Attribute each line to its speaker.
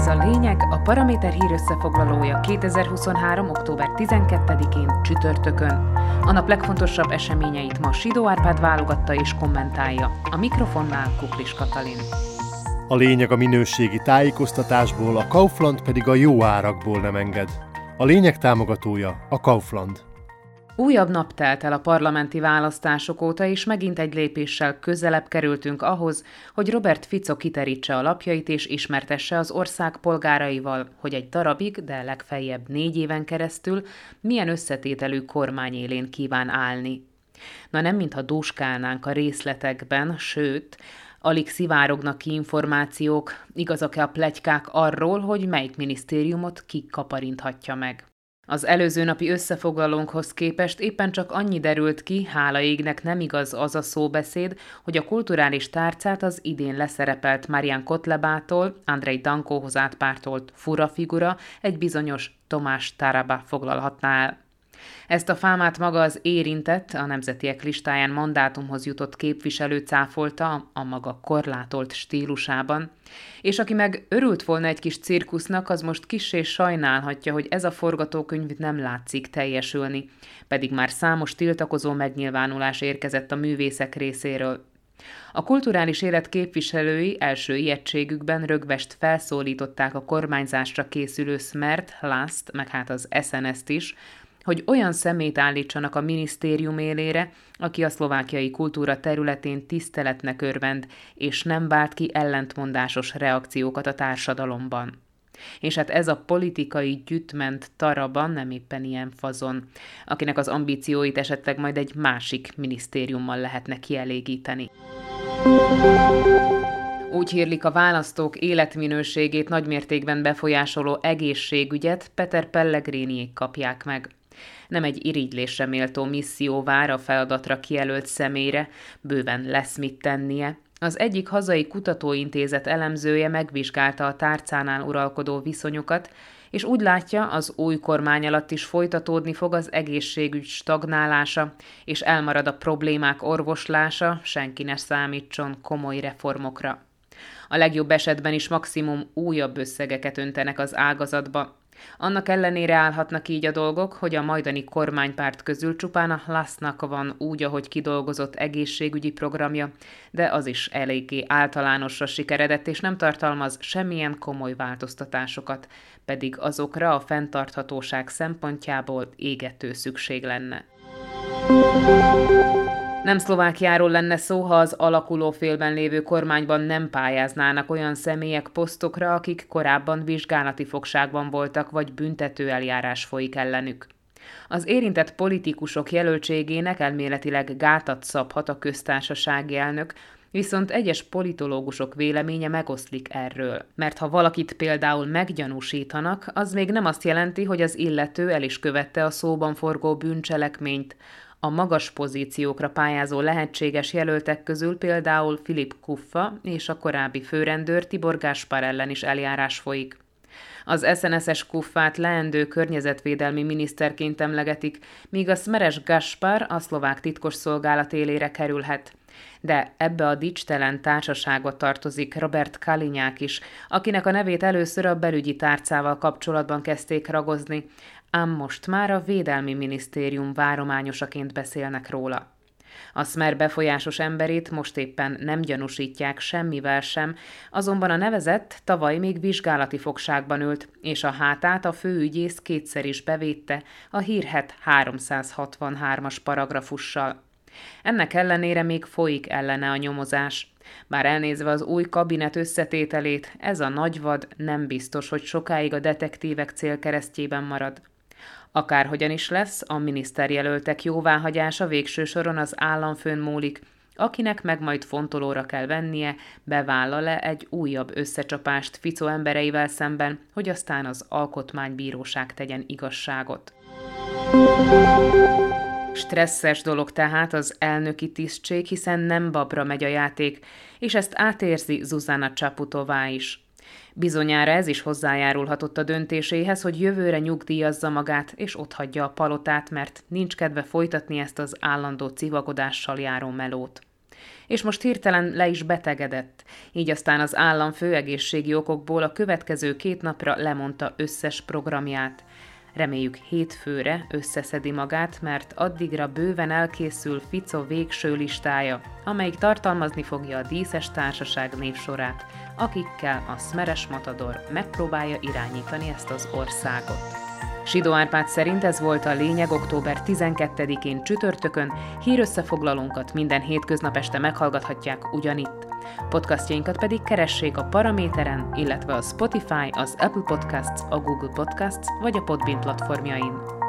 Speaker 1: Ez a lényeg, a Paraméter hír összefoglalója 2023. október 12-én csütörtökön. A nap legfontosabb eseményeit ma Sidó Árpád válogatta és kommentálja. A mikrofonnál Kuklis Katalin.
Speaker 2: A lényeg a minőségi tájékoztatásból, a Kaufland pedig a jó árakból nem enged. A lényeg támogatója a Kaufland.
Speaker 1: Újabb nap telt el a parlamenti választások óta, és megint egy lépéssel közelebb kerültünk ahhoz, hogy Robert Fico kiterítse a lapjait és ismertesse az ország polgáraival, hogy egy darabig, de legfeljebb négy éven keresztül milyen összetételű kormány élén kíván állni. Na nem mintha dúskálnánk a részletekben, sőt, alig szivárognak ki információk, igazak-e a plegykák arról, hogy melyik minisztériumot ki kaparinthatja meg. Az előző napi összefoglalónkhoz képest éppen csak annyi derült ki, hála égnek nem igaz az a szóbeszéd, hogy a kulturális tárcát az idén leszerepelt Marian Kotlebától, Andrei Dankóhoz átpártolt fura figura, egy bizonyos Tomás Taraba foglalhatná el. Ezt a fámát maga az érintett, a nemzetiek listáján mandátumhoz jutott képviselő cáfolta a maga korlátolt stílusában, és aki meg örült volna egy kis cirkusznak, az most kissé sajnálhatja, hogy ez a forgatókönyv nem látszik teljesülni, pedig már számos tiltakozó megnyilvánulás érkezett a művészek részéről. A kulturális élet képviselői első ijegységükben rögvest felszólították a kormányzásra készülő Smert, Last, meg hát az SNS-t is, hogy olyan szemét állítsanak a minisztérium élére, aki a szlovákiai kultúra területén tiszteletnek örvend, és nem vált ki ellentmondásos reakciókat a társadalomban. És hát ez a politikai gyütment taraban nem éppen ilyen fazon, akinek az ambícióit esetleg majd egy másik minisztériummal lehetne kielégíteni. Úgy hírlik a választók életminőségét nagymértékben befolyásoló egészségügyet Peter Pellegriniék kapják meg nem egy irigylésre méltó misszió vár a feladatra kijelölt személyre, bőven lesz mit tennie. Az egyik hazai kutatóintézet elemzője megvizsgálta a tárcánál uralkodó viszonyokat, és úgy látja, az új kormány alatt is folytatódni fog az egészségügy stagnálása, és elmarad a problémák orvoslása, senki ne számítson komoly reformokra. A legjobb esetben is maximum újabb összegeket öntenek az ágazatba, annak ellenére állhatnak így a dolgok, hogy a majdani kormánypárt közül csupán a Lasznak van úgy, ahogy kidolgozott egészségügyi programja, de az is eléggé általánosra sikeredett, és nem tartalmaz semmilyen komoly változtatásokat, pedig azokra a fenntarthatóság szempontjából égető szükség lenne. Nem Szlovákiáról lenne szó, ha az alakuló félben lévő kormányban nem pályáznának olyan személyek posztokra, akik korábban vizsgálati fogságban voltak, vagy büntető eljárás folyik ellenük. Az érintett politikusok jelöltségének elméletileg gátat szabhat a köztársasági elnök, Viszont egyes politológusok véleménye megoszlik erről, mert ha valakit például meggyanúsítanak, az még nem azt jelenti, hogy az illető el is követte a szóban forgó bűncselekményt, a magas pozíciókra pályázó lehetséges jelöltek közül például Filip Kuffa és a korábbi főrendőr Tibor Gáspár ellen is eljárás folyik. Az SNS-es kuffát leendő környezetvédelmi miniszterként emlegetik, míg a Smeres Gaspar a szlovák titkos szolgálat élére kerülhet. De ebbe a dicstelen társaságot tartozik Robert Kalinyák is, akinek a nevét először a belügyi tárcával kapcsolatban kezdték ragozni, ám most már a Védelmi Minisztérium várományosaként beszélnek róla. A Smer befolyásos emberét most éppen nem gyanúsítják semmivel sem, azonban a nevezett tavaly még vizsgálati fogságban ült, és a hátát a főügyész kétszer is bevédte a hírhet 363-as paragrafussal. Ennek ellenére még folyik ellene a nyomozás. Bár elnézve az új kabinet összetételét, ez a nagyvad nem biztos, hogy sokáig a detektívek célkeresztjében marad. Akárhogyan is lesz, a miniszterjelöltek jóváhagyása végső soron az államfőn múlik, akinek meg majd fontolóra kell vennie, bevállal-e egy újabb összecsapást Fico embereivel szemben, hogy aztán az alkotmánybíróság tegyen igazságot. Stresszes dolog tehát az elnöki tisztség, hiszen nem babra megy a játék, és ezt átérzi Zuzana Csaputová is. Bizonyára ez is hozzájárulhatott a döntéséhez, hogy jövőre nyugdíjazza magát, és otthagyja a palotát, mert nincs kedve folytatni ezt az állandó civagodással járó melót. és most hirtelen le is betegedett. Így aztán az állam főegészségi okokból a következő két napra lemondta összes programját. Reméljük hétfőre összeszedi magát, mert addigra bőven elkészül Fico végső listája, amelyik tartalmazni fogja a díszes társaság névsorát, akikkel a Smeres Matador megpróbálja irányítani ezt az országot. Sidó Árpád szerint ez volt a lényeg október 12-én csütörtökön, hírösszefoglalónkat minden hétköznap este meghallgathatják ugyanitt. Podcastjainkat pedig keressék a Paraméteren, illetve a Spotify, az Apple Podcasts, a Google Podcasts vagy a Podbean platformjain.